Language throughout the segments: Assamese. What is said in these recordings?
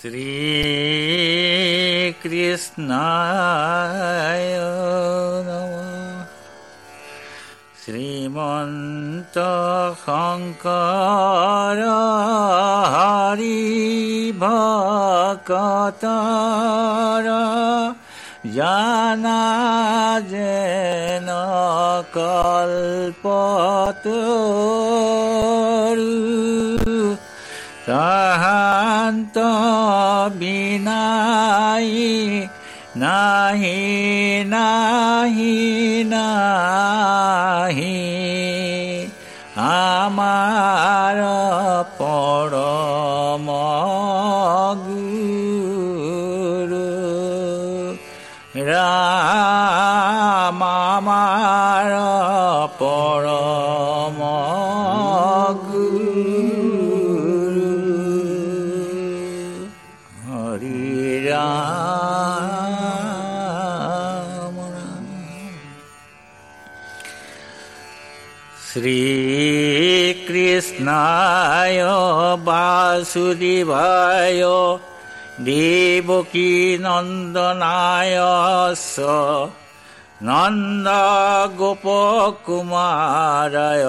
শ্ৰীকৃষ্ণায় নম শ্ৰীমন্ত শঙ্কৰ হৰি ভকতৰ জানা যেন কল্পতো অন্ত বিনাই নাহি নাহি নাহি। আমার পড় শ্ৰীকৃষ্ণায় বাসুদেৱায় দেৱকী নন্দনায় নন্দ গোপ কুমাৰায়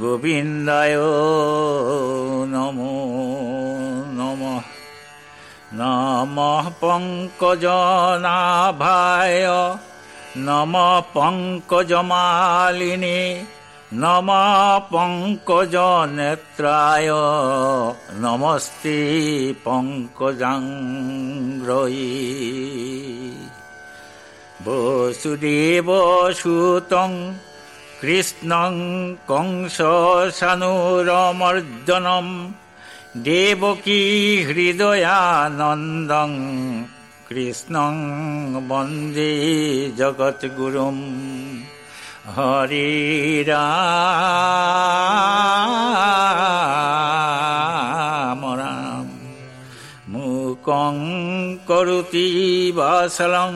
গোবিন্দায় নমো নমঃ নম পঙ্কজনাভায় নম পঙ্কজমালিনী নম পঙ্কজ নেত্রায় নমস্তে পঙ্কজাঙ্গ্রয়ী বসুদেব সুতং কৃষ্ণং কংস সানুরমর্দনম দেবকী হৃদয়ানন্দং কৃষ্ণং বন্দে জগদ্গুরুম হরে রাম রাম। মুকং করুতি বাসলং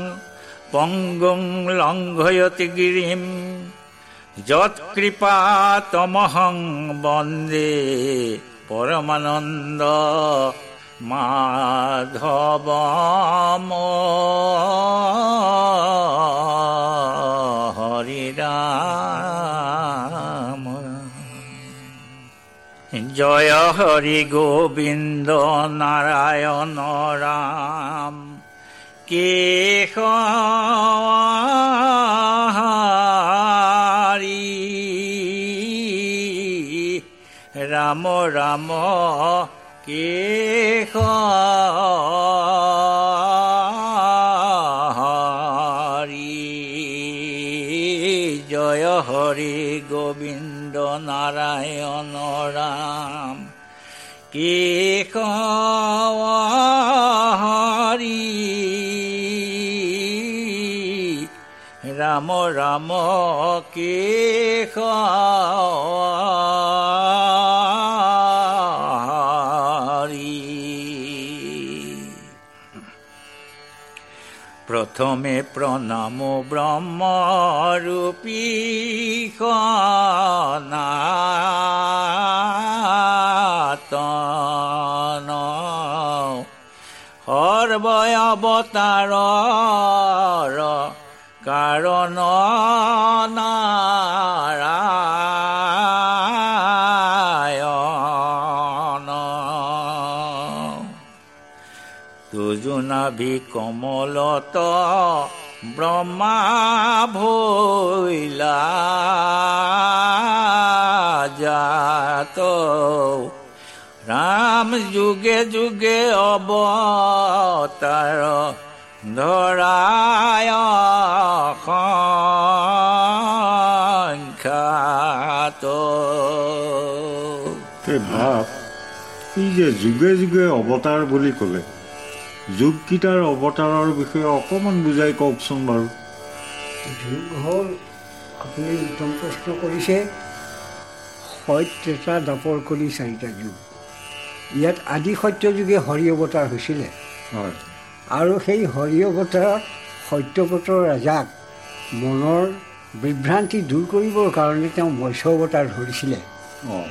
পঙ্গুং লঙ্ঘয়তি গিরিম। যৎকৃপা তমহং বন্দে পরমানন্দ। হরি রাম জয় হরি গোবিন্দ নারায়ণ রাম। কেশ রাম রাম। কেশ হৰি জয় হৰি গোবিন্দ নাৰায়ণ ৰাম কেশ হৰি ৰাম ৰাম কেশ প্ৰথমে প্ৰণাম ব্ৰহ্মৰূপী সনাতন। সৰ্বয় অৱতাৰ কাৰণ নাৰায়ণ তুজুনাভি কমলত ব্ৰহ্মা ভৈলা জাত ৰাম যুগে যুগে অৱতাৰ ধৰায় সংখ্যাত এই ভাৱ ই যে যুগে যুগে অৱতাৰ বুলি ক'লে যুগকেইটাৰ অৱতাৰৰ বিষয়ে অকণমান বুজাই কওকচোন বাৰু। যুগ হ'ল আপুনি উত্তম প্ৰশ্ন কৰিছে সত্যতা দাপৰ কলি চাৰিটা যুগ। ইয়াত আদি সত্য যুগে হৰি অৱতাৰ হৈছিলে। হয়। আৰু সেই হৰি অৱতাৰত সত্যব্ৰতৰ ৰাজাক মনৰ বিভ্ৰান্তি দূৰ কৰিবৰ কাৰণে তেওঁ মৎস্য অৱতাৰ ধৰিছিলে। অঁ।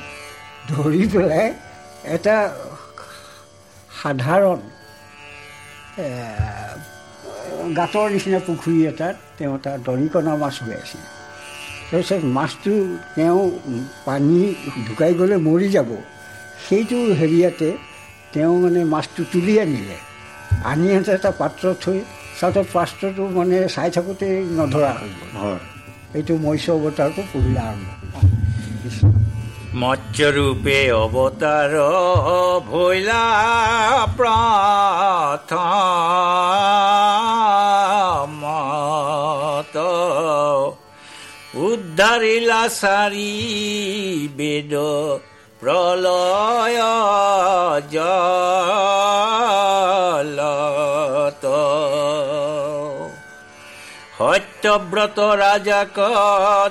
ধৰি পেলাই এটা সাধাৰণ গাঁতৰ নিচিনা পুখুৰী এটাত তেওঁ এটা দৰিকণা মাছ হৈ আছিল তাৰপিছত মাছটো তেওঁ পানী ঢুকাই গ'লে মৰি যাব সেইটো হেৰিয়াতে তেওঁ মানে মাছটো তুলি আনিলে আনি আনোতে এটা পাত্ৰত থৈ চাওঁতে পাত্ৰটো মানে চাই থাকোঁতে নধৰা হৈ গ'ল এইটো মৎস্য অৱতাৰটো পহিলা আৰম্ভ মৎস্যৰূপে অৱতাৰ ভৈলা প্ৰথমত উদ্ধাৰিলা চাৰি বেদ প্ৰলয় জলত। সত্যব্ৰত ৰাজাক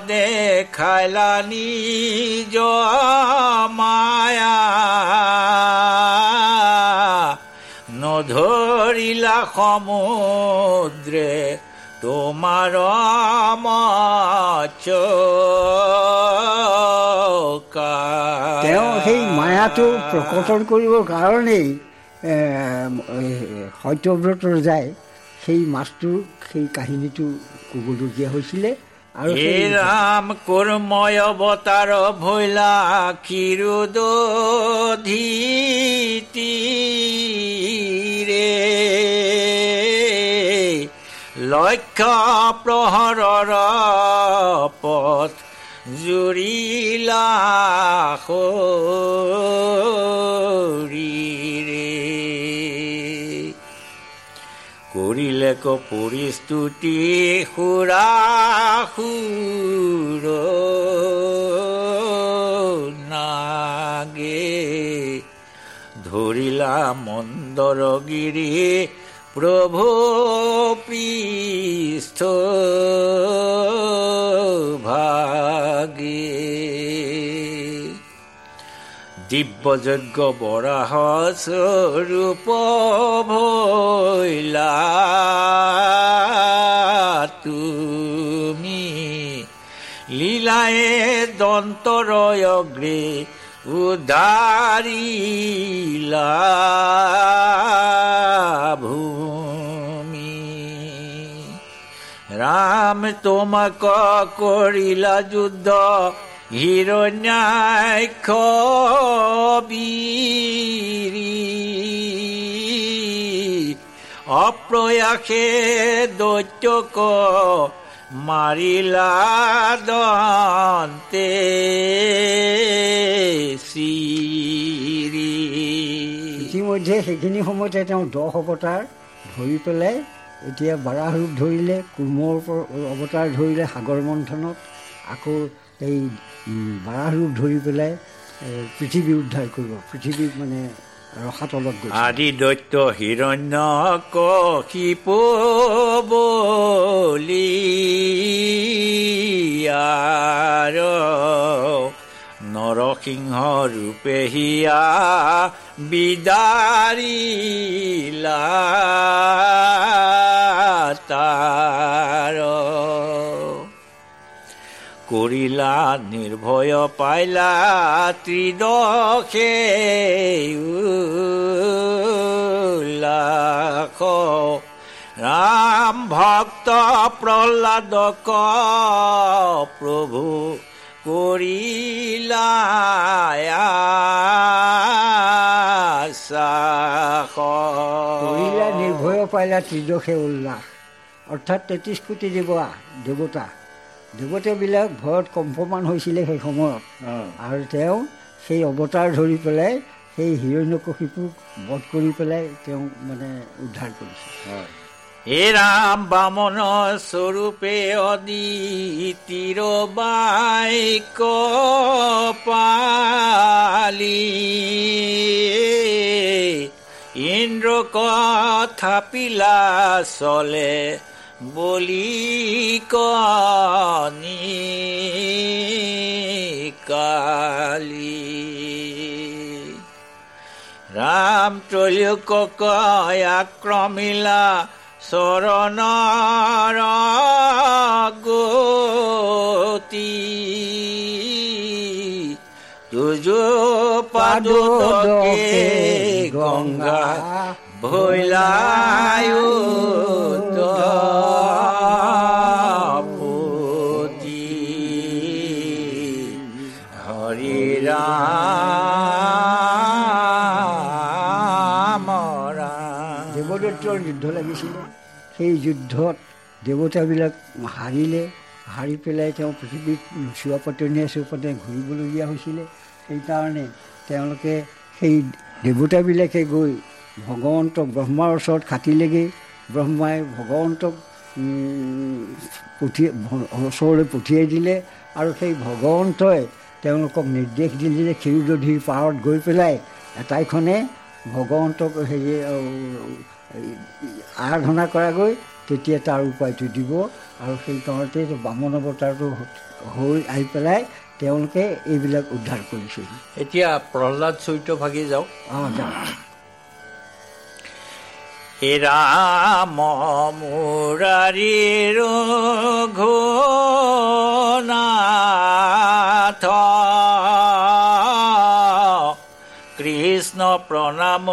দেখাইলা নিজ মায়া। নধৰিলা সমুদ্ৰে তোমাৰ মচকা তেওঁ সেই মায়াটো প্ৰকটন কৰিবৰ কাৰণেই এ, এ, সত্যব্ৰত যায়। সেই মাছটোৰ সেই কাহিনীটো ক'বলগীয়া হৈছিলে আৰু ৰাম কৰ্ময় অৱতাৰ ভৈলা ক্ষীৰোদধীতিৰে লক্ষ্য প্ৰহৰৰ পথ জুৰিলা শৰীৰে করিলে কপরিস্তুতি সুৰাসুৰ নাগে। ধৰিলা মন্দৰগিৰি প্ৰভু পিস্থ ভাগে দিব্যযজ্ঞ বৰাহ স্বৰূপ ভৈলা তুমি। লীলায়ে দন্তৰয়গ্ৰে উদাৰিলা ভূমি। ৰাম তোমাক কৰিলা যুদ্ধ হিৰণ্যাক্ষ বীৰী অপ্ৰয়াসে দৈত্যক মাৰিলা দন্তে ইতিমধ্যে সেইখিনি সময়তে তেওঁ দহ অৱতাৰ ধৰি পেলাই এতিয়া বাৰাহ ৰূপ ধৰিলে ওপৰ- অৱতাৰ ধৰিলে সাগৰ মন্থনত আকৌ এই উম, বাৰাহ ৰূপ ধৰি পেলাই পৃথিৱী উদ্ধাৰ কৰিব। পৃথিৱীক মানে ৰসাতলত গৈছে। আদি দৈত্য হিৰণ্য কশিপ বলি নৰসিংহ ৰূপে হিয়া বিদাৰিলা তাৰ কৰিলা নিৰ্ভয় পাইলা ত্ৰিদশে উল্লাস ৰাম ভক্ত প্ৰহ্লাদক প্ৰভু কৰিলা। নিৰ্ভয় পাইলা ত্ৰিদশে উল্লাস অৰ্থাৎ তেত্ৰিছ কোটি দেৱা দেৱতা। দেৱতাবিলাক ভয়ত কম্পমান হৈছিলে সেই সময়ত। আৰু তেওঁ সেই অৱতাৰ ধৰি পেলাই সেই হিৰণ্যকশিপুক বধ কৰি পেলাই তেওঁ মানে উদ্ধাৰ কৰিছে। হয় হে ৰাম বামন স্বৰূপে অদিতিৰ বাইক পালি। ইন্দ্ৰ কথা পিলা চলে বলি কানি কালি। রাম তলিক আক্রমিলা চৰণৰ গতি দুজো পাদকে গংগা ভৈলায়ু পুতি হৰি ৰাম ৰাম দেৱদত্তৰ যুদ্ধ লাগিছিলে। সেই যুদ্ধত দেৱতাবিলাক হাৰিলে হাৰি পেলাই তেওঁ পৃথিৱীত চোৱা পতনীয়া চৌপাতে ঘূৰিবলগীয়া হৈছিলে। সেইকাৰণে তেওঁলোকে সেই দেৱতাবিলাকে গৈ ভগৱন্তক ব্ৰহ্মাৰ ওচৰত খাটিলেগৈ। ব্ৰহ্মাই ভগৱন্তক পঠিয়াই ওচৰলৈ পঠিয়াই দিলে আৰু সেই ভগৱন্তই তেওঁলোকক নিৰ্দেশ দিলে যে ক্ষীৰোদধিৰ পাৰত গৈ পেলাই এটাইখনে ভগৱন্তক হেৰি আৰাধনা কৰাগৈ তেতিয়া তাৰ উপায়টো দিব আৰু সেই কাৰণতে বামন অৱতাৰটো হৈ আহি পেলাই তেওঁলোকে এইবিলাক উদ্ধাৰ কৰিছিল এতিয়া প্ৰহ্লাদ চৰিত্ৰ ভাগি যাওক। অঁ যাওক। ৰাম মুৰাৰী ঘোনাথ কৃষ্ণ প্ৰণাম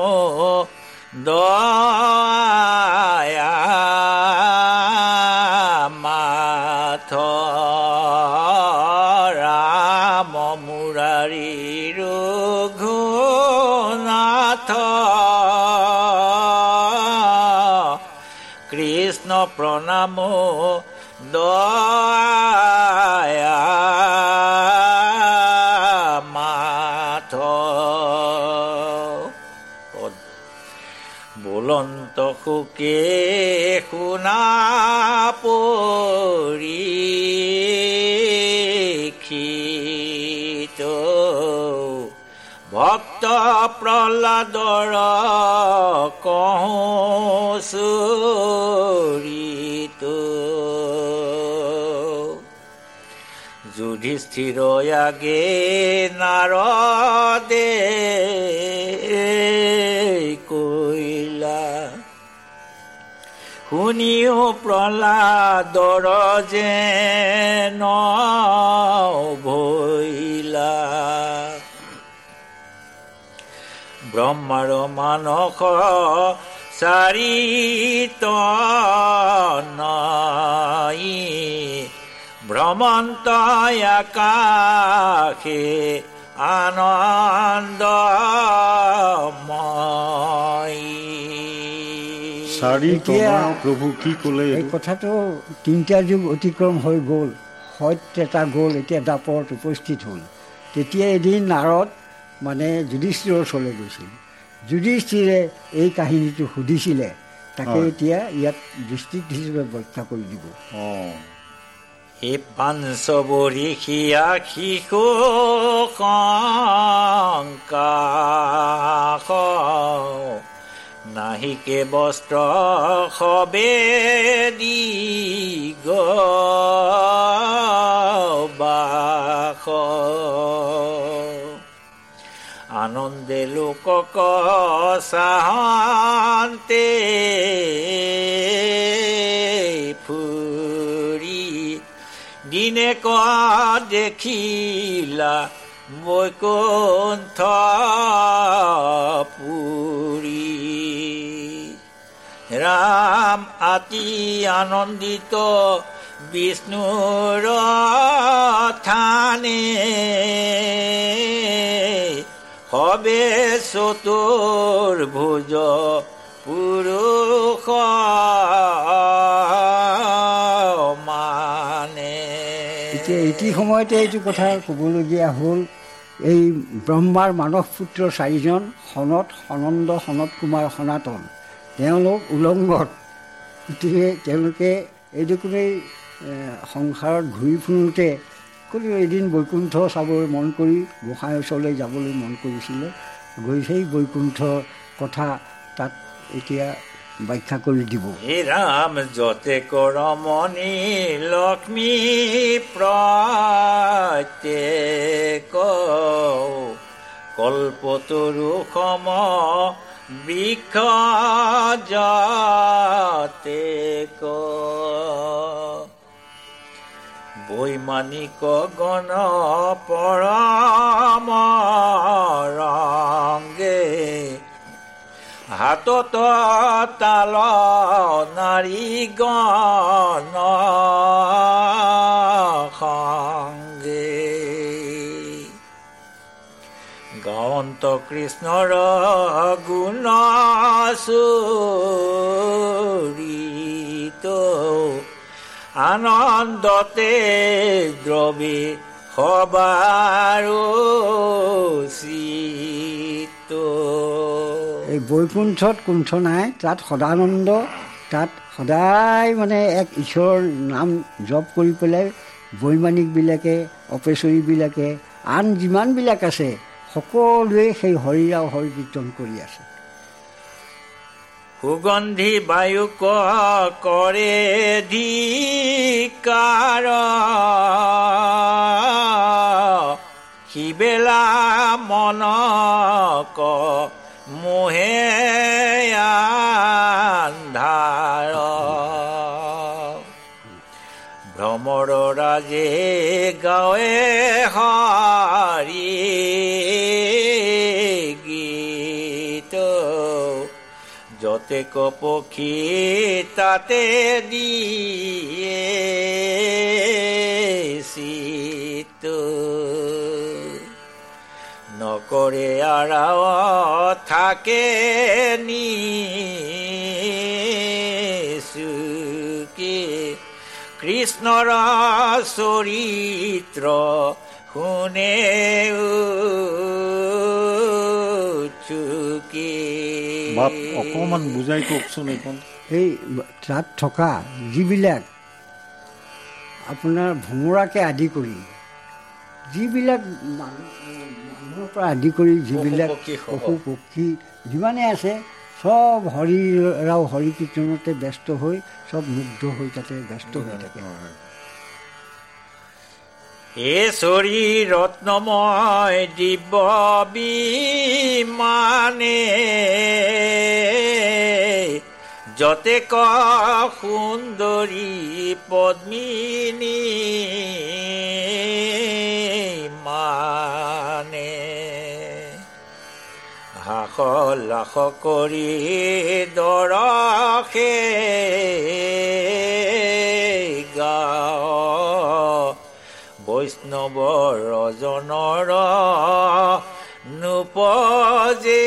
দয়া প্ৰণাম মাথ বুলন্ত সুকে শুনা পৰীক্ষিত ভক্ত প্ৰহ্লাদৰ কহচৰিত যুধিষ্ঠিৰ আগে নাৰদে কৈলা শুনিও প্ৰহ্লাদৰ যেন ভৈলা ব্ৰহ্মাৰ মানস চাৰিত নাই। ভ্ৰমন্ত আকাশে আনন্দময়। চাৰি এতিয়া- প্ৰভু কি ক'লে এই কথাটো তিনিটা যুগ অতিক্ৰম হৈ গ'ল সত্য এটা গ'ল এতিয়া দাপৰত উপস্থিত হ'ল। তেতিয়া এদিন নাৰদ মানে যুধিষ্ঠিৰৰ ওচৰলৈ গৈছিল। যুধিষ্ঠিৰে এই কাহিনীটো সুধিছিলে তাকে। এতিয়া ইয়াত দৃষ্টিত হিচাপে ব্যাখ্যা কৰি দিব। অঁ। হে শিশু নাহিকে বস্ত্ৰ সবে দিগ বাস আনন্দে লোকক চাহন্তে ফুৰি দিনে ক দেখিলা বৈকুণ্ঠ পুৰী ৰাম আতি আনন্দিত বিষ্ণুৰ থানে। সবে চতুৰ ভোজ পুৰুষ মানে এতিয়া এটি সময়তে এইটো কথা ক'বলগীয়া হ'ল এই ব্ৰহ্মাৰ মানস পুত্ৰ চাৰিজন সনত সনন্দ সনত কুমাৰ সনাতন তেওঁলোক উলংগত। গতিকে তেওঁলোকে এইদুকুমেই সংসাৰত ঘূৰি ফুৰোঁতে কোনো এদিন বৈকুণ্ঠ চাবলৈ মন কৰি গোঁসাই ওচৰলৈ যাবলৈ মন কৰিছিলে। গৈ সেই বৈকুণ্ঠৰ কথা তাত এতিয়া ব্যাখ্যা কৰি দিব। হে ৰাম, যতে কৰমণি, লক্ষ্মী প্ৰত্যেক কল্পতৰু সম বৃক্ষ যাতে বৈমানিক গণ পৰম হাতত তাল নাৰী গণ সংগে গাৱন্ত কৃষ্ণৰ গুণ চৰিত আনন্দতে দ্ৰবী সবাৰো এই বৈকুণ্ঠত কুণ্ঠ নাই তাত সদানন্দ তাত সদায় মানে এক ঈশ্বৰৰ নাম জপ কৰি পেলাই বৈমানিকবিলাকে অপেচৰীবিলাকে আন যিমানবিলাক আছে সকলোৱে সেই হৰিৰাও হৰি কীৰ্তন কৰি আছে। সুগন্ধি বায়ু কৰে ধিকাৰ সিবেলা মন ক মোহে ৰাজে গাঁৱে হাৰি যতে পক্ষী তাতে দিয়ে শীত নকৰে আৰাও থাকে নি কৃষ্ণৰ চৰিত্ৰ শুনে চুকি। বাপ অকণমান বুজাই কওকচোন এইখন এই তাত থকা যিবিলাক আপোনাৰ ভোমোৰাকে আদি কৰি যিবিলাক মানুহ মানুহৰ পৰা আদি কৰি যিবিলাক পশু পক্ষী যিমানে আছে চব হৰিৰাও হৰি কীৰ্তনতে ব্যস্ত হৈ চব মুগ্ধ হৈ তাতে ব্যস্ত হৈ থাকে। এশ্বৰী ৰত্নময় দিব্য বিমানে যতে ক সুন্দৰী পদ্মিনী মানে। হাস লাস কৰি দৰসে বৈষ্ণৱ ৰজনৰ নুপজে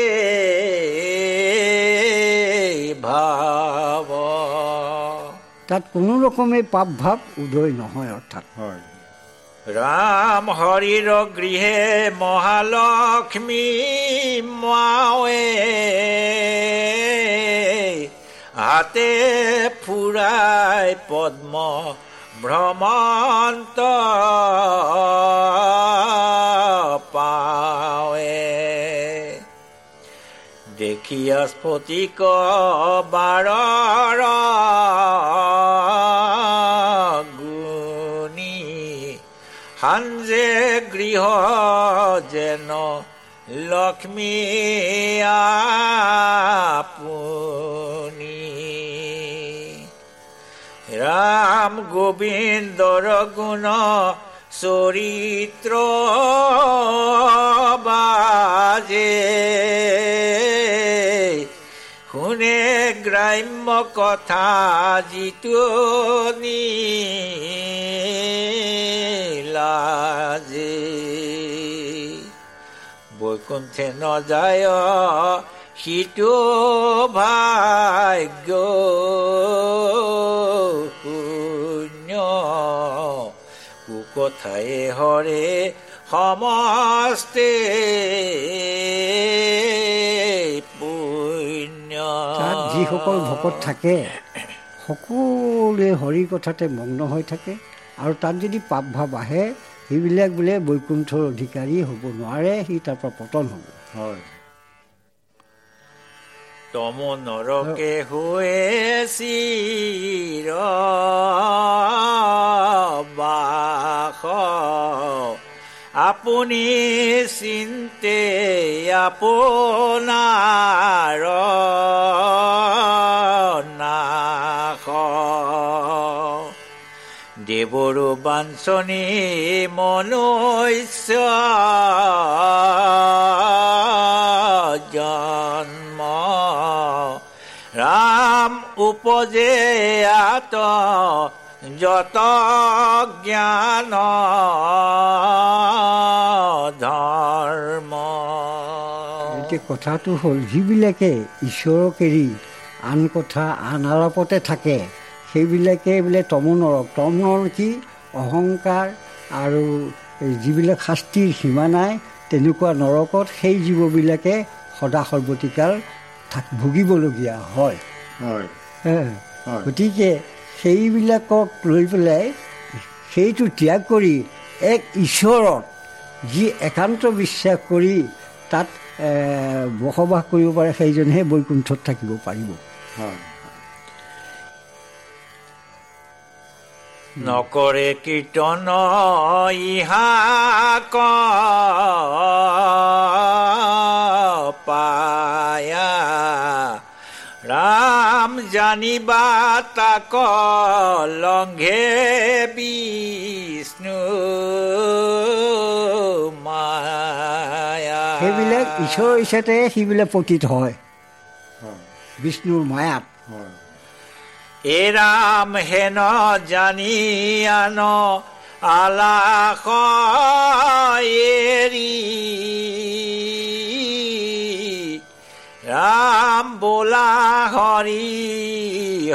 ভাৱ তাত কোনো ৰকমে পাপ ভাৱ উদয় নহয় অৰ্থাৎ। হয়। ৰাম হৰিৰ গৃহে মহালক্ষ্মী মাৱে হাতে ফুৰাই পদ্ম ভ্ৰমন্ত পাৱে দেখিয়া স্ফটিক বাৰৰ গুণী। সাঞ্জে গৃহ যেন লক্ষ্মী আপুনি ৰাম গোবিন্দৰ গুণ চৰিত্ৰ বাজে। শুনে গ্ৰাম্য কথা যিটো লাজে। বৈকুণ্ঠে নযায় সিটো ভাগ্য। কুকথায়ে হৰে সমস্তে পুণ্য। তাত যিসকল ভকত থাকে সকলোৱে হৰি কথাতে মগ্ন হৈ থাকে আৰু তাত যদি পাপ ভাৱ আহে সেইবিলাক বোলে বৈকুণ্ঠৰ অধিকাৰী হ'ব নোৱাৰে সি তাৰ পৰা পতন হ'ব। হয়। তম নৰকে হৈ চিৰ বাস আপুনি চিন্তে আপোনাৰ নাশ দেৱৰো বাঞ্চনী মনুষ্য জন্ম ৰাম উপজে আত যত জ্ঞান ধৰ্ম এতিয়া কথাটো হ'ল যিবিলাকে ঈশ্বৰক এৰি আন কথা আন আলাপতে থাকে সেইবিলাকে বোলে তমনৰক। তমনৰ কি? অহংকাৰ আৰু যিবিলাক শাস্তিৰ সীমা নাই তেনেকুৱা নৰকত সেই জীৱবিলাকে সদা সৰ্বতিকাল ভুগিবলগীয়া হয়। গতিকে সেইবিলাকক লৈ পেলাই সেইটো ত্যাগ কৰি এক ঈশ্বৰত যি একান্ত বিশ্বাস কৰি তাত বসবাস কৰিব পাৰে সেইজনহে বৈকুণ্ঠত থাকিব পাৰিব। নকৰে কীৰ্তন ইহাক পায়া ৰাম জানিবা তাক লংঘে বিষ্ণু মায়া। সেইবিলাক ঈশ্বৰ ইচ্ছাতে সেইবিলাক পতিত হয়। হয়। বিষ্ণুৰ মায়াত। হয়। এ ৰাম হেন জানি আন আলাস এৰি ৰাম বোলা হৰি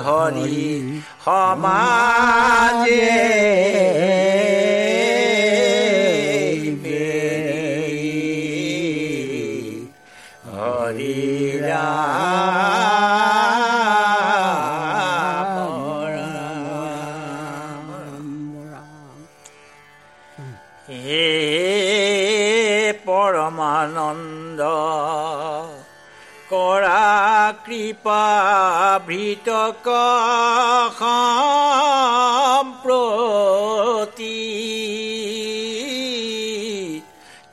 হৰি সমাজে হৰি হে পৰমানন্দ কৰা কৃপা ভৃতক সম্প্ৰতি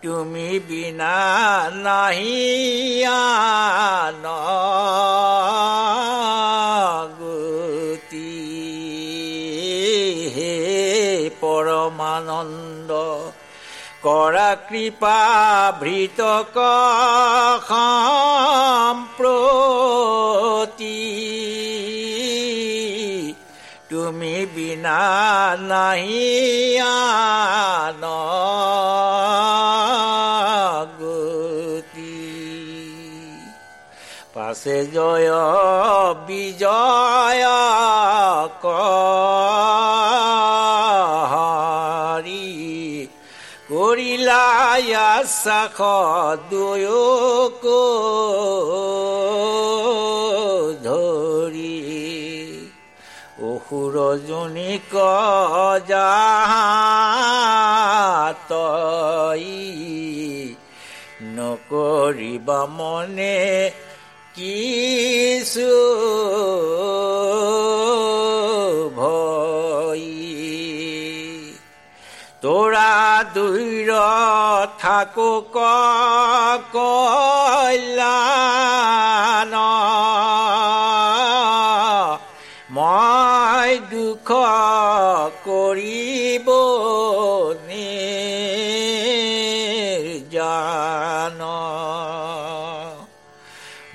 তুমি বিনা নাহি গতি হে পৰমানন্দ কৰা কৃপা ভৃতক সম্প্ৰতি তুমি বিনা নাহি আন গতি পাছে জয় বিজয় কৰি। চাখ দুয়োক ধৰি। অসুৰ জনিক যাতই নকৰিবা মনে কিছু। দুইৰ থাকো কল্যাণ। মই দুখ কৰিব জান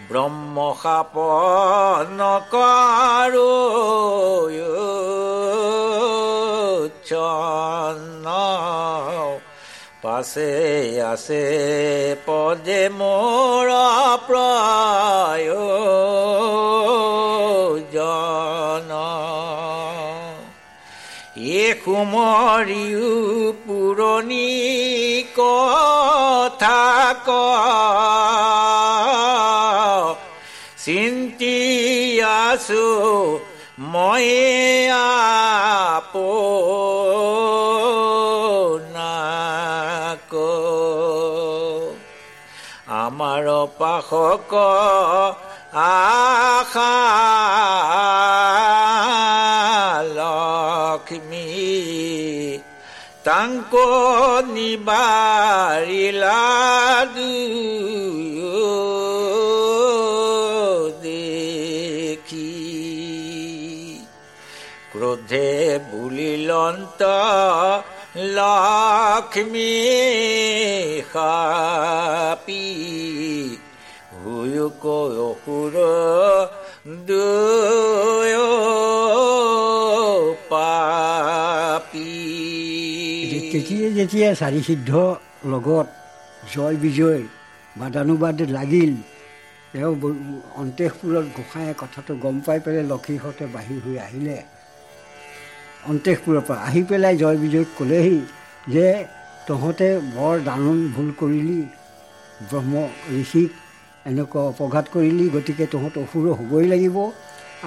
ব্ৰহ্মসাপ নকাৰো চন্ন পাছে আছে পদে মোৰ প্ৰায় জন। এ কুমৰিও পুৰণি কথা ক। চিন্তি আছো মই আপোনাক আমাৰ পাশক লক্ষ্মী তাংক নিবাৰিলা দেখি ক্ৰোধে বুলিলন্ত লক্ষ্মী সাপি হুয়ুক অসুৰ দুয় পাপী তেতিয়া যেতিয়া চাৰি সিদ্ধ লগত জয় বিজয় বাদানুবাদ লাগিল তেওঁ অন্তেশপুৰত গোসাঁয়ে কথাটো গম পাই পেলাই লক্ষীহঁতে বাহিৰ হৈ আহিলে অন্তেশপুৰৰ পৰা আহি পেলাই জয় বিজয়ক ক'লেহি যে তহঁতে বৰ ডাঙৰ ভুল কৰিলি ব্ৰহ্ম ঋষিক এনেকুৱা অপঘাত কৰিলি গতিকে তহঁত অসুৰ হ'বই লাগিব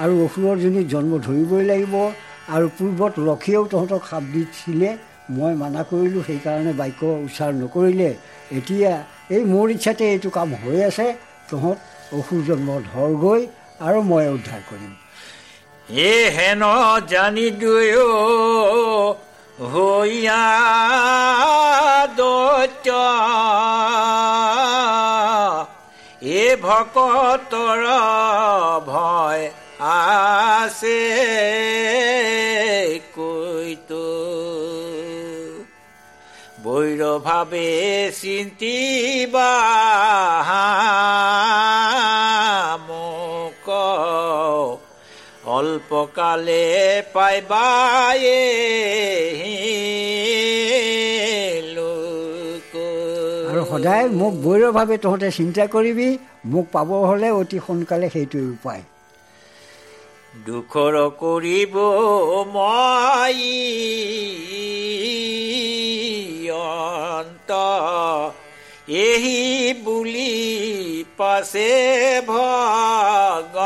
আৰু অসুৰৰ জনী জন্ম ধৰিবই লাগিব আৰু পূৰ্বত লক্ষীয়েও তহঁতক সাপ দিছিলে মই মানা কৰিলোঁ সেইকাৰণে বাক্য উচ্চাৰ নকৰিলে। এতিয়া এই মোৰ ইচ্ছাতে এইটো কাম হৈ আছে তহঁত অসুৰ জন্ম ধৰগৈ আৰু মই উদ্ধাৰ কৰিম। এ হেন জানি দুয়ো হৈয়া দৈত্য। এ ভকতৰ ভয় আছে কৈতো বৈৰভাৱে চিন্তিবা অল্পকালে পাইবায়ে লোক। আৰু সদায় মোক বৈৰভাৱে তহঁতে চিন্তা কৰিবি মোক পাব হ'লে অতি সোনকালে সেইটোৱে উপায়। দুখৰ কৰিব মই অন্ত এহি বুলি পাছে ভগন্ত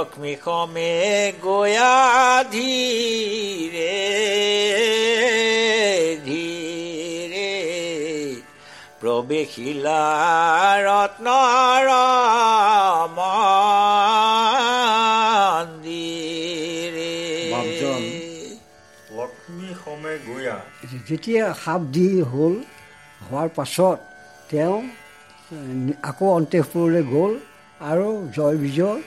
লক্ষ্মী সমে গয়া ধীৰে প্ৰৱেশিলা ৰত্নৰ মন্দিৰে। বাপজন। লক্ষ্মী সমে গয়া। যেতিয়া সাপ দি হ'ল হোৱাৰ পাছত তেওঁ আকৌ অন্তেশপুৰলৈ গ'ল আৰু জয় বিজয়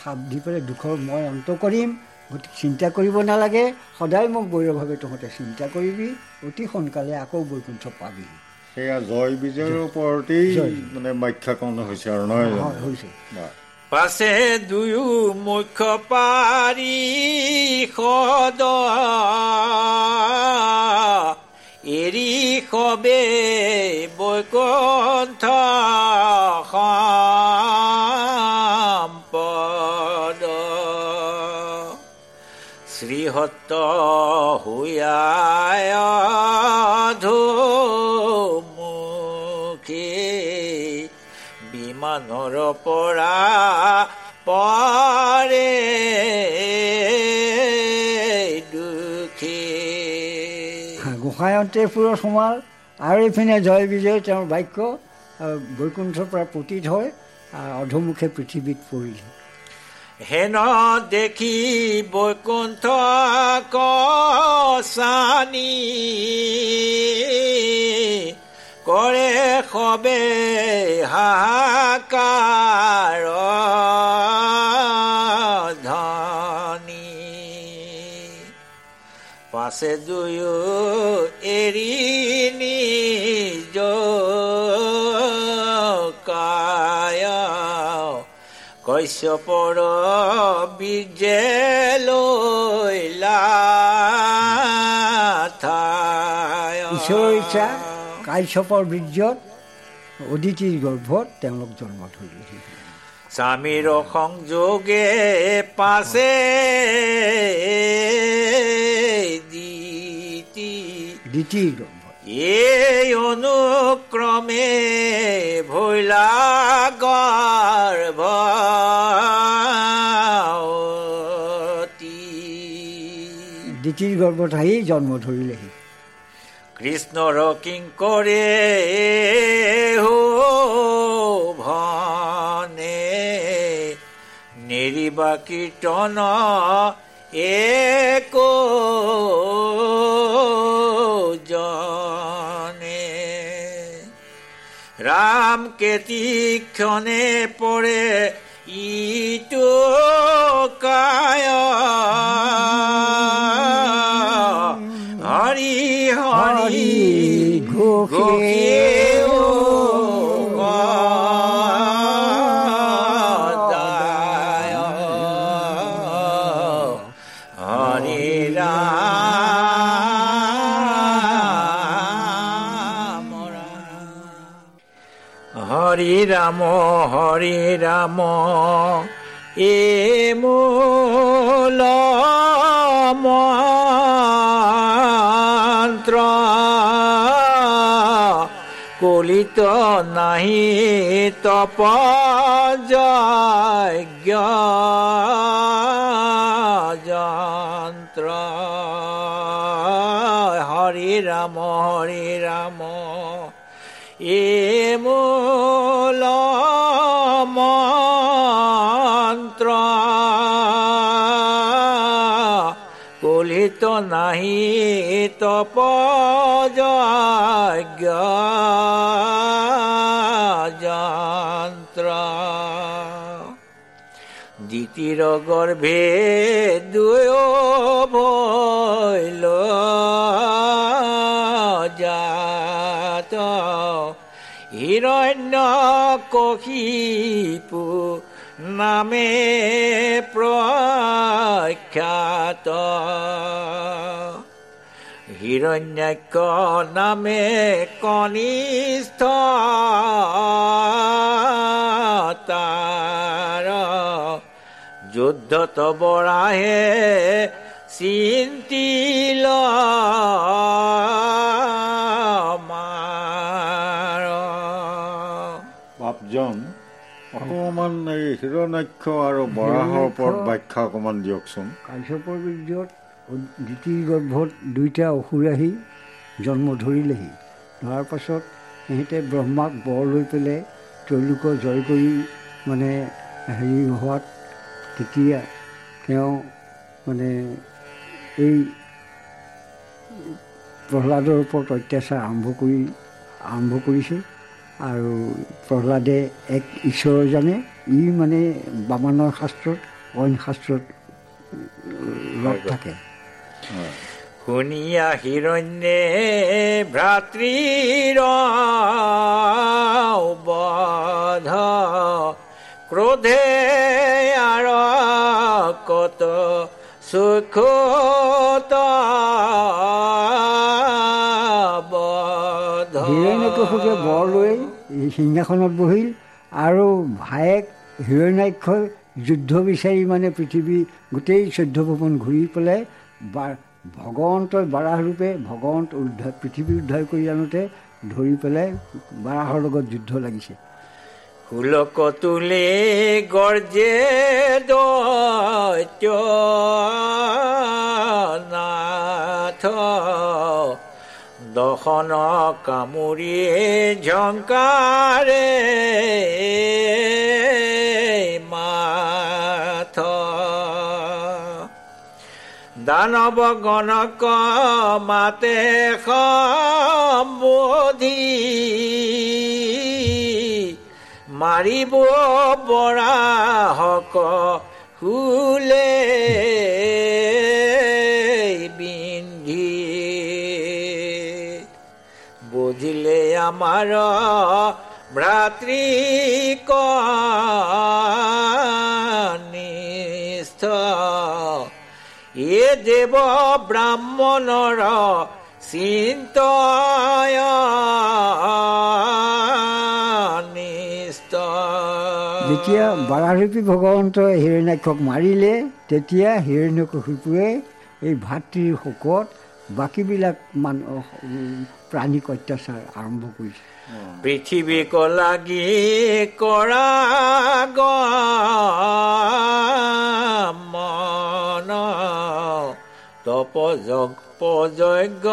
সাপ দি পেলাই দুখৰ মই অন্ত কৰিম গতিকে চিন্তা কৰিব নালাগে সদায় মোক বৈৰভাৱে তহঁতে চিন্তা কৰিবি অতি সোনকালে আকৌ বৈকুণ্ঠ পাবি। সেয়া জয় বিজয়ৰ ওপৰতেই। মানে ব্যাখ্যাকৰণ হৈছে আৰু নহয় হৈছে। পাছে দুয়ো মুখ্য পাৰি সদ। এৰি সবে বৈকুণ্ঠ সম্পদ শ্ৰীহত হুয়ায় বিমানৰ পৰা পাৰে দুখী। গোসাঁই অন্তেশপুৰত সোমাল আৰু এইপিনে জয় বিজয় তেওঁৰ বাক্য বৈকুণ্ঠৰ পৰা পতিত হৈ আহ, অধোমুখে পৃথিৱীত পৰিলে। হেন দেখি বৈকুণ্ঠ কচানি কৰে সবে হাহাকাৰ ধনী পাছে দুয়ো এৰি নিজ কশ্যপৰ বীৰ্যে লৈলা ঈশ্বৰৰ ইচ্ছা কাশ্যপৰ বীৰ্যত অদিতিৰ গৰ্ভত তেওঁলোক জন্ম ধৰিলেহি স্বামীৰ সংযোগে পাছে দ্বিতীয় এই অনুক্ৰমে ভৈলা গৰ্ভৱতী দ্বিতীয় গৰ্ভত আহি জন্ম ধৰিলেহি কৃষ্ণৰ কিংকৰে হো ভনে নেৰিবা কীৰ্তন একো জনে। ৰাম কেতিক্ষণে পৰে ইটো কায়। হৰি হৰি ঘোষে হৰি ৰাম হৰি ৰাম এ মূল মন্ত্ৰ কলিত নাহি তপ যজ্ঞ যন্ত্ৰ হৰি ৰাম হৰি ৰাম এ মূল মন্ত্ৰ কলিত নাহি তপ যজ্ঞ যন্ত্ৰ দ্বিতীয় গৰ্ভে দুয়ো ভৈল হিৰণ্য কশিপু নামে প্ৰখ্যাত হিৰণ্যাক্ষ নামে কনিষ্ঠ যুদ্ধত বৰাহে চিন্তিল বাপজন অকণমান এই হিৰণাক্ষ আৰু বৰাহৰ ওপৰত ব্যাখ্যা অকণমান দিয়কচোন। কাশ্যপৰ বীৰ্যত দ্বিতীয় গৰ্ভত দুইটা অসুৰ আহি জন্ম ধৰিলেহি। ধৰাৰ পাছত সিহঁতে ব্ৰহ্মাক বৰ লৈ পেলাই তেওঁলোকক জয় কৰি মানে হেৰি হোৱাত তেতিয়া তেওঁ মানে এই প্ৰহ্লাদৰ ওপৰত অত্যাচাৰ আৰম্ভ কৰি আৰম্ভ কৰিছে। আৰু প্ৰহ্লাদে এক ঈশ্বৰ জানে ই মানে বামানৰ শাস্ত্ৰত অইন শাস্ত্ৰত লগ থাকে। শুনিয়া হিৰণ্যে ভাতৃৰ বধ ক্ৰোধে আৰ কত সুখত বধ হিৰণ্যকশুকে বৰ লৈ সিংহাসনত বহিল আৰু ভায়েক হিৰণ্যাক্ষই যুদ্ধ বিচাৰি মানে পৃথিৱী গোটেই চৈধ্য ভৱন ঘূৰি পেলাই বা ভগৱন্তই বাৰাহ ৰূপে ভগৱন্ত উদ্ধাৰ পৃথিৱী উদ্ধাৰ কৰি আনোতে ধৰি পেলাই বাৰাহৰ লগত যুদ্ধ লাগিছে। শুলক তুলে গৰ্জে দৈত্য নাথ দশন কামুৰি ঝংকাৰে মাথ। দানৱ গণক মাতে সম্বোধি। মাৰিব বৰাহক শুলে বিন্ধি আমাৰ ভ্ৰাতৃক নিষ্ঠ এ দেৱ ব্ৰাহ্মণৰ চিন্তয় যেতিয়া বাৰাৰূপী ভগৱন্তই হিৰণ্যাক্ষক মাৰিলে তেতিয়া হিৰণ্যকশিপুৱে এই ভাতৃৰ শোকত বাকীবিলাক মানুহ প্ৰাণীক অত্যাচাৰ আৰম্ভ কৰিছে। পৃথিৱীক লাগি কৰা মন তপ জপ যজ্ঞ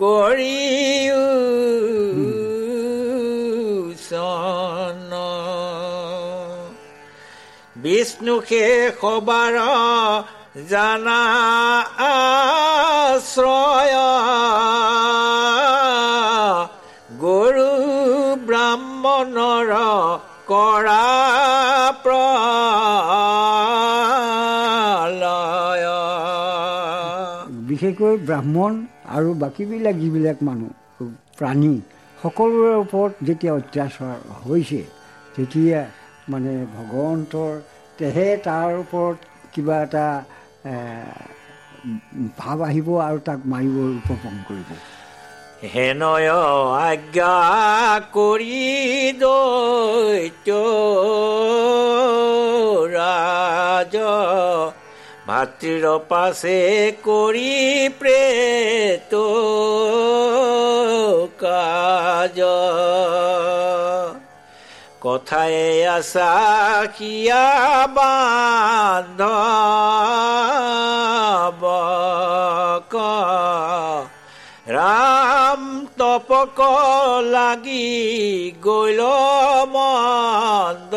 কৰিও চন। বিষ্ণু শেষবাৰ জানা আশ্ৰয় গৈ সৰু ব্ৰাহ্মণৰ কৰা প্ৰলয়। বিশেষকৈ ব্ৰাহ্মণ আৰু বাকীবিলাক যিবিলাক মানুহ প্ৰাণী সকলোৰে ওপৰত যেতিয়া অত্যাচাৰ হৈছে তেতিয়া মানে ভগৱন্তৰ তেহে তাৰ ওপৰত কিবা এটা ভাৱ আহিব আৰু তাক মাৰিব উপপম কৰিব। হেনয় আজ্ঞা কৰি দৈত্য ভাতৃৰ পাছে কৰি প্ৰেত কাজ। কথাই আছা সিয়া বান্ধৱ ৰাম তপক লাগি গৈল মন্দ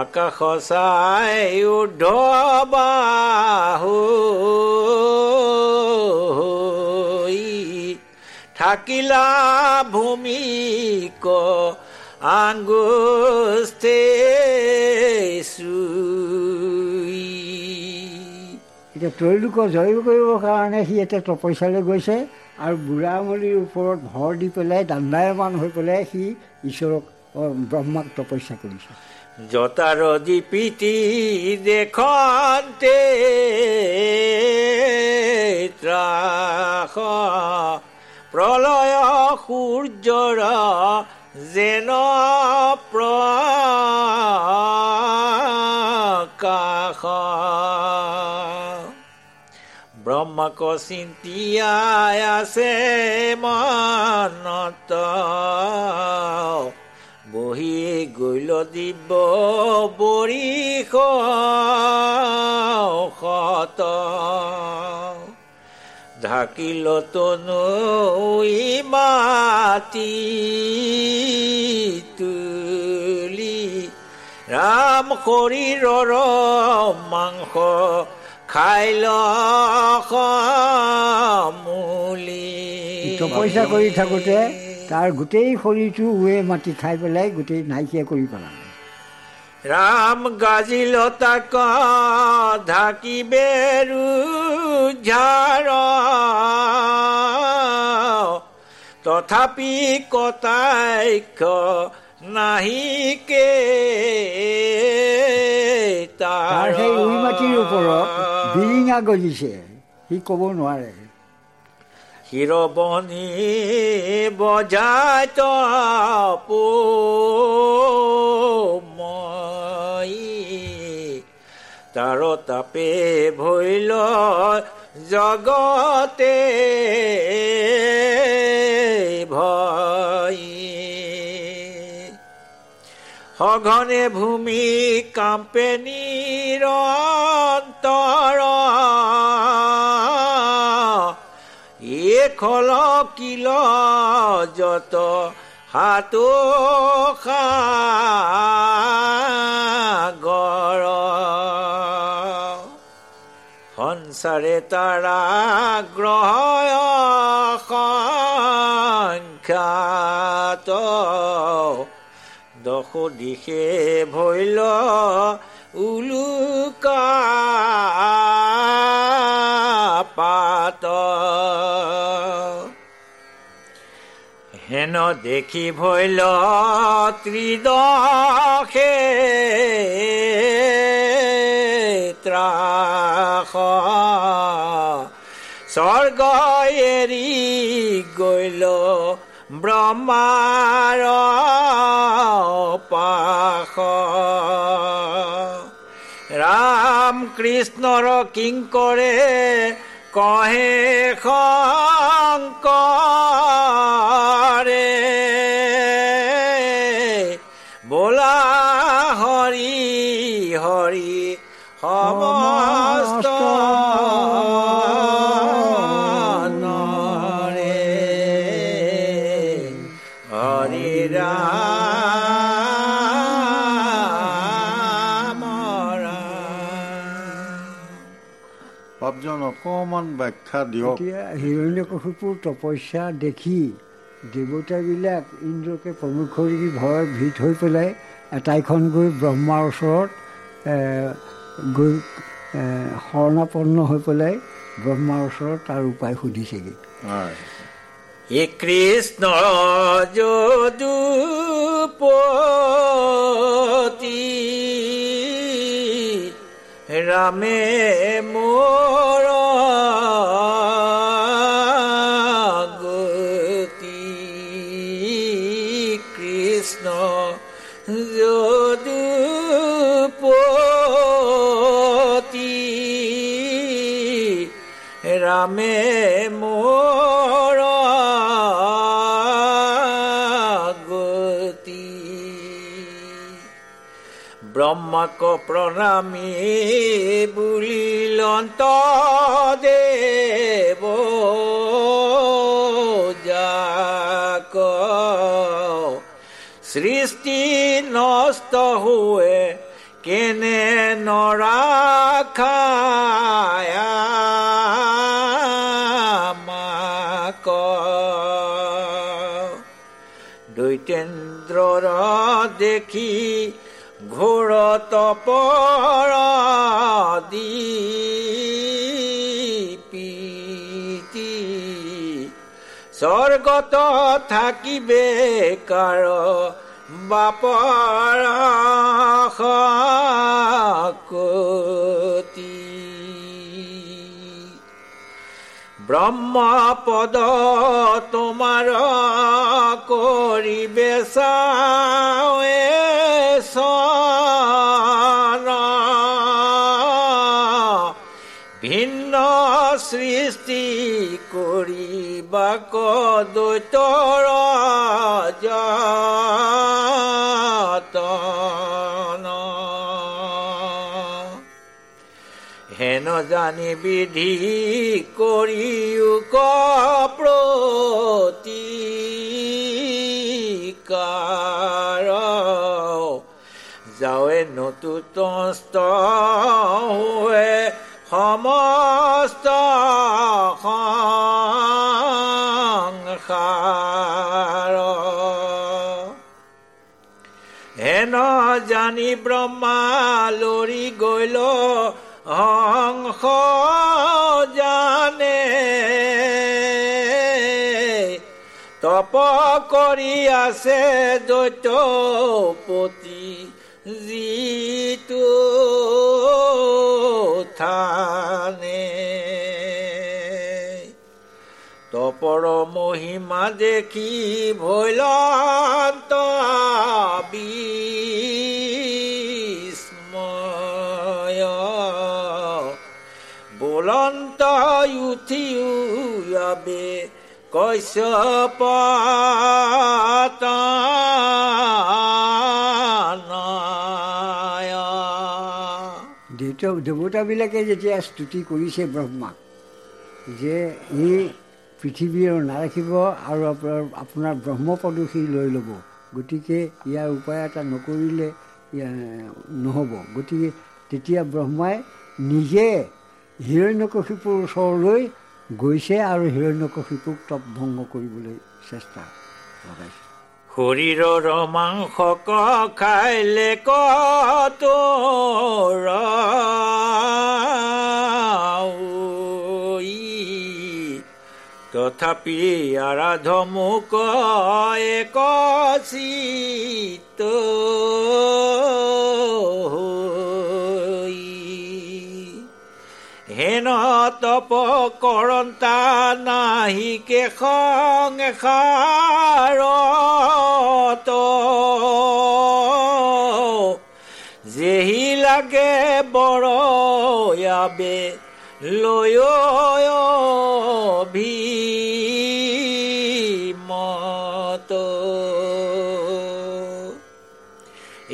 আকাশ চাই উৰ্ধ বাহু থাকিলা ভূমিক আঙ্গুস্থে চুই। এতিয়া ত্ৰৈলোকক জয় কৰিবৰ কাৰণে সি এতিয়া তপস্যালৈ গৈছে আৰু বুঢ়ামলীৰ ওপৰত ভৰ দি পেলাই দাণ্ডায়মান হৈ পেলাই সি ঈশ্বৰক ব্ৰহ্মাক তপস্যা কৰিছে। জতাৰ দীপিতি দেখন্তে ত্ৰাস প্ৰলয় সূৰ্যৰ যেন প্ৰকাশ ব্ৰহ্মাক চিন্তিয়াই আছে মনত। বহি গৈল দিব বৰিষ শত ঢাকিল তনু মাটি তুলি। ৰাম শৰীৰৰ মাংস খাইল মূলি তপস্যা কৰি থাকোঁতে তাৰ গোটেই শৰীৰটো উৱে মাটি খাই পেলাই গোটেই নাইকিয়া কৰি পেলালে। ৰাম গাজিল তাক ঢাকিবে ঝাৰ তথাপি কটাক্ষ নাহিকে তাৰ সেই উই মাটিৰ ওপৰত বিৰিঙা গজিছে। সি ক'ব নোৱাৰে। শিৰবনি বজাই মই। তাৰ তাপে ভৈল জগতে ভয়। সঘনে ভূমি কাম্পে নিৰন্তৰ এ খল কিল যত হাতো সংসাৰে তাৰা গ্ৰহ সংখ্যাত দশ দিশে ভৈল উলুকা। পাত। হেন দেখি ভৈল ত্ৰিদশে ত্ৰাস স্বৰ্গ এৰি গৈল ব্ৰহ্মাৰ পাশ ৰাম কৃষ্ণৰ কিংকৰে কহে শংকৰে বোলা অকণমান ব্যাখ্যা দিয়ক। এতিয়া হিৰণ্যকশিপুৰ তপস্যা দেখি দেৱতাবিলাক ইন্দ্ৰকে প্ৰমুখ কৰি ভয়ত ভীত হৈ পেলাই এটাইখন গৈ ব্ৰহ্মাৰ ওচৰত গৈ শৰণাপন্ন হৈ পেলাই ব্ৰহ্মাৰ ওচৰত তাৰ উপায় সুধিছেগৈ। হে কৃষ্ণ যদুপতি ৰামে মোৰ ব্ৰহ্মাক প্ৰণামী বুলিলন্ত দেৱ যাক। সৃষ্টি নষ্ট হোৱে কেনে নৰাখায়া মাক দৈতেন্দ্ৰৰ দেখি ঘোৰ তপৰ দীপিতি স্বৰ্গত থাকিবে কাৰ বাপৰ কতি ব্ৰহ্মপদ তোমাৰ কৰিবে চাৱে। কৰিবাক দৈতৰ যতন হেন জানি বিধি কৰিও প্ৰতিকাৰ যাৱে নতুতস্ত হোৱে সংসাৰ হেন জানি ব্ৰহ্মা লৰি গৈল হংস জানে। তপ কৰি আছে দৈত্যপতি যিটো থানে। তপৰ মহিমা দেখি বিস্ময় বলন্ত উঠি উয়াবে কশ্যপ দেউতা দেৱতাবিলাকে যেতিয়া স্তুতি কৰিছে ব্ৰহ্মাক যে ই পৃথিৱীৰ নাৰাখিব আৰু আপোনাৰ আপোনাৰ ব্ৰহ্মপদো সি লৈ ল'ব। গতিকে ইয়াৰ উপায় এটা নকৰিলে নহ'ব। গতিকে তেতিয়া ব্ৰহ্মাই নিজে হিৰণ্যকশিপুৰ ওচৰলৈ গৈছে আৰু হিৰণ্যকশিপুক তপ ভংগ কৰিবলৈ চেষ্টা লগাইছে। শৰীৰৰ মাংস খাইলে কতোৰ তথাপি আৰাধ মোক এক হেন তপ কৰন্তা নাহিকে সংসাৰত যেহি লাগে বৰয়াবে লৈ ভীমত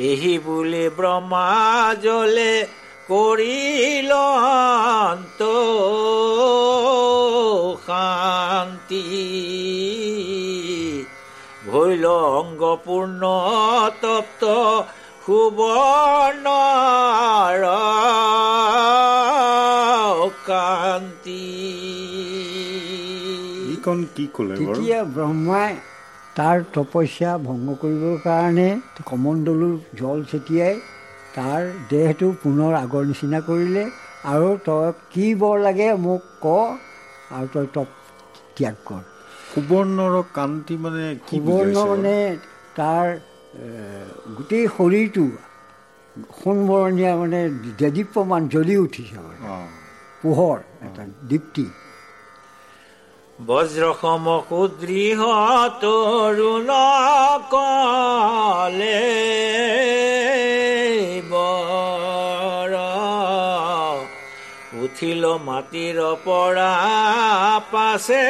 এহি বুলি ব্ৰহ্মা জলে কৰিলন্ত শান্তি। ভৈল অংগপূৰ্ণ তপ্ত সুবৰ্ণ এইকণ কি ক'লে তেতিয়া ব্ৰহ্মাই তাৰ তপস্যা ভংগ কৰিবৰ কাৰণে কমণ্ডলু জল ছটিয়াই তাৰ দেহটো পুনৰ আগৰ নিচিনা কৰিলে আৰু তই কি বৰ লাগে মোক ক আৰু তই তপ ত্যাগ কৰ সুবৰ্ণৰ কান্তি মানে কি সুবৰ্ণ? মানে তাৰ গোটেই শৰীৰটো সোণবৰণীয়া মানে দেদীপ্যমান জ্বলি উঠিছে মানে পোহৰ এটা দীপ্তি। বজ্ৰসম সুদৃঢ় তৰুণ কলে উঠিল মাটিৰ পৰা পাছে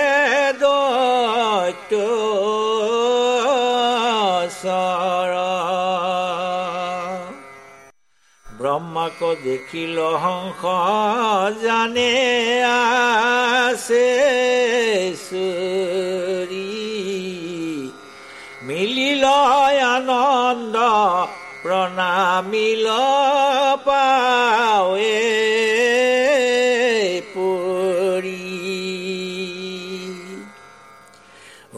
দৈত্য চৰ ব্ৰহ্মাক দেখিল হংস জানে আছে চুৰি মিলিল আনন্দ প্ৰণামিল পাৱে পৰি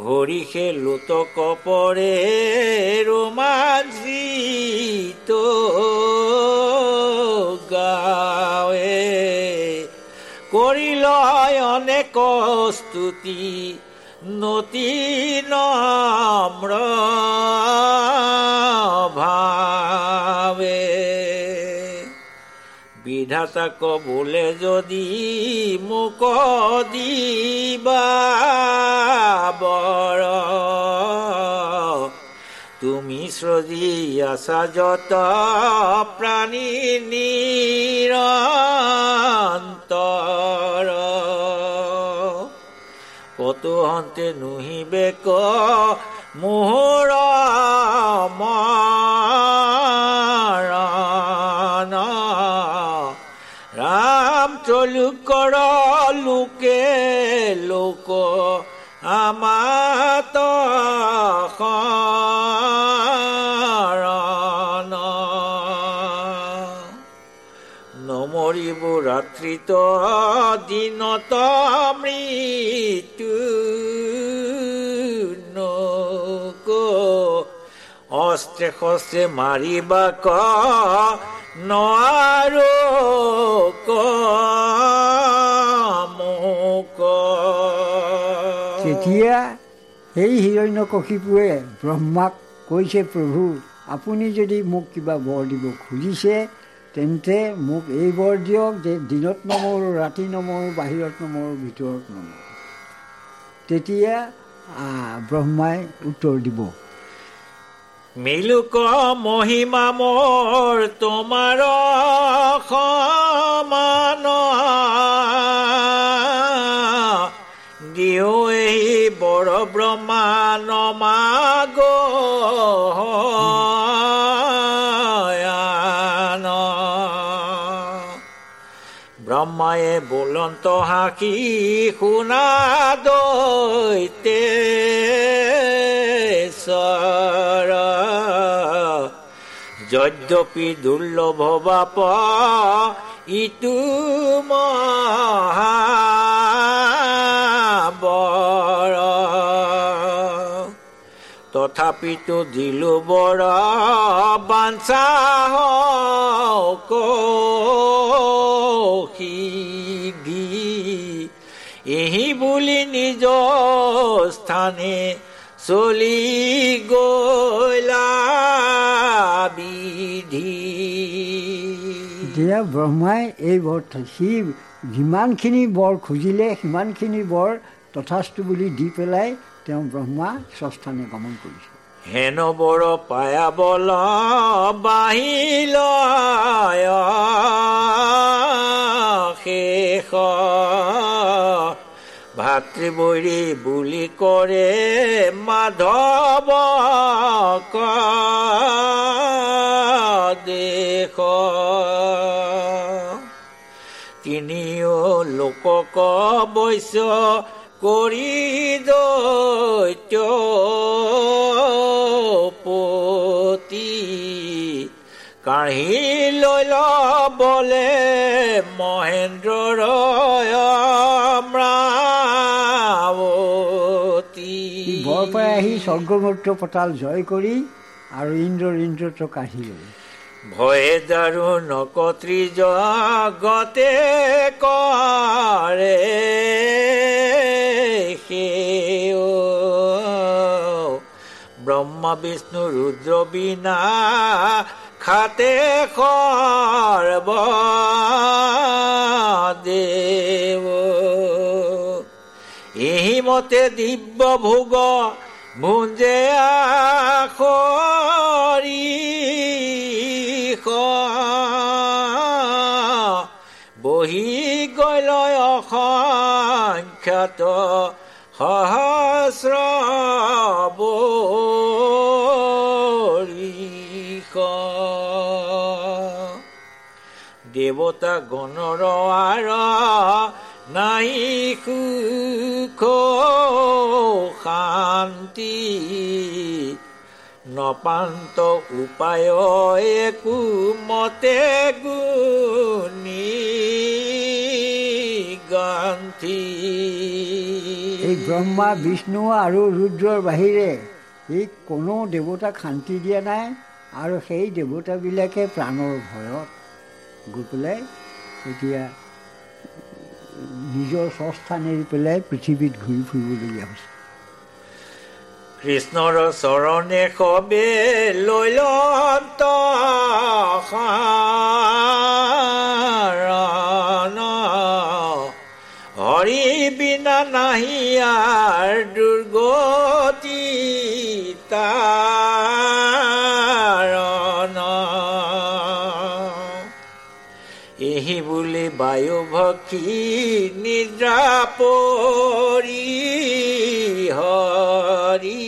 হৰিষে লোতক পৰে ৰোমাঞ্চিত গাৱে কৰিল অনেক স্তুতি নতি নম্ৰ ভাৱে। বিধাতাক বোলে যদি মোক দিবা বৰ তুমি সৃজি আছা যত প্ৰাণী নিৰন্তৰ কতো হন্তে নুহিবে ক মোহৰ মৰণ ৰাম চলুকৰ লোকে লোক আমাত শৰণ নমৰিব ৰাত্ৰিত দিনত মৃত্যু নক। অস্ত্ৰে শস্ত্ৰে মাৰিবা ক নোৱাৰো ক। তেতিয়া সেই হিৰণ্যকশিপুৱে ব্ৰহ্মাক কৈছে প্ৰভু আপুনি যদি মোক কিবা বৰ দিব খুজিছে তেন্তে মোক এই বৰ দিয়ক যে দিনত নমৰোঁ ৰাতি নমৰোঁ বাহিৰত নমৰোঁ ভিতৰত নমৰোঁ। তেতিয়া ব্ৰহ্মাই উত্তৰ দিব মিলুক মহিমা মোৰ তোমাৰ বৰ ব্ৰহ্মা নমাগ ব্ৰহ্মায়ে বুলন্ত হাসি শুনা দৈতে যদ্যপি দুৰ্লভ বাপ ইটো মহাবৰ তথাপিতো দিলো বৰ বাঞ্চা কৌশিগী এহি বুলি নিজ স্থানে চলি গলা বিধি। তেতিয়া ব্ৰহ্মাই এই বৰ সি যিমানখিনি বৰ খুজিলে সিমানখিনি বৰ তথাস্তু বুলি দি পেলাই তেওঁ ব্ৰহ্মা স্বস্থানে গমন কৰিছে। হেন বৰ পায়া বল বাহিল শেষ। ভাতৃবৈৰী বুলি কৰে মাধৱ দেশ। তিনিও লোকক বৈশ্য কৰি পতি কাঢ়ি লৈ লবলে মহেন্দ্ৰৰ বৰপৰাই আহি স্বৰ্গমূৰ্ত পতাল জয় কৰি আৰু ইন্দ্ৰৰ কাঢ়ি লৈ ভয়ে দাৰু নকত্ৰী জগতে কৰে ব্ৰহ্মা বিষ্ণু ৰুদ্ৰ বিনা খাতে সৰ্ব দেৱ এহিমতে দিব্য ভোগ মুঞ্জে আখৰি বহি গৈ অসংখ্যাত সহস্ৰ দেৱতা গণৰ আৰ নাই সুখ শান্তি নপান্ত উপায় একো মতে গুণী এই ব্ৰহ্মা বিষ্ণু আৰু ৰুদ্ৰৰ বাহিৰে এই কোনো দেৱতাক শান্তি দিয়া নাই আৰু সেই দেৱতাবিলাকে প্ৰাণৰ ভয়ত গৈ পেলাই এতিয়া নিজৰ স্বস্থান এৰি পেলাই পৃথিৱীত ঘূৰি ফুৰিবলগীয়া হৈছে। কৃষ্ণৰ চৰণে সবে লৈ লন্ত হৰি বিনা নাহিয়াৰ দুৰ্গতি বুলি বায়ু ভক্ষী নিদ্ৰা পৰি হৰি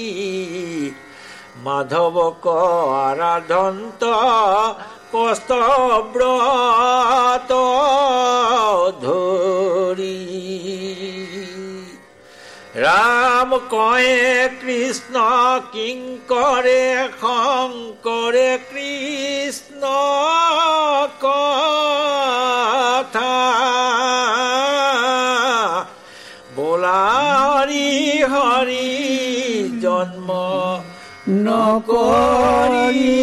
মাধৱক ৰাম কয়ে কৃষ্ণ কিংকৰে শংকৰে কৃষ্ণ কথা। বোলা হৰি হৰি জন্ম নকৰি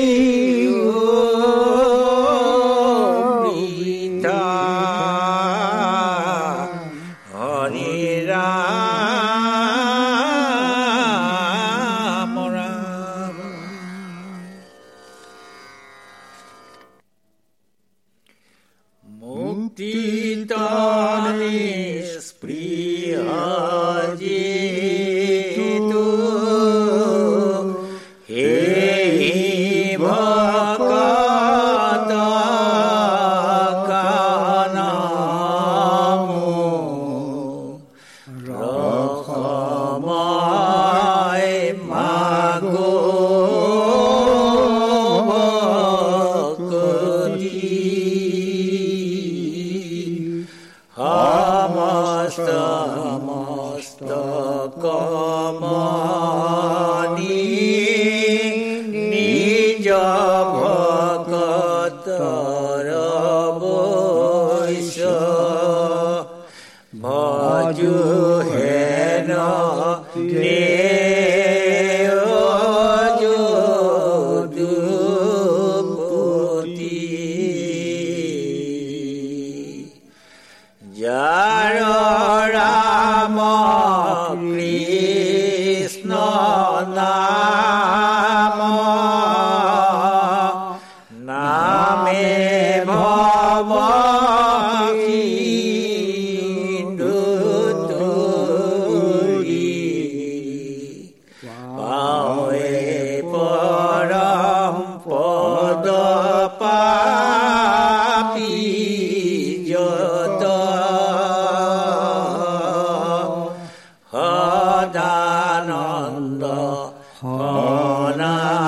Allah, Allah.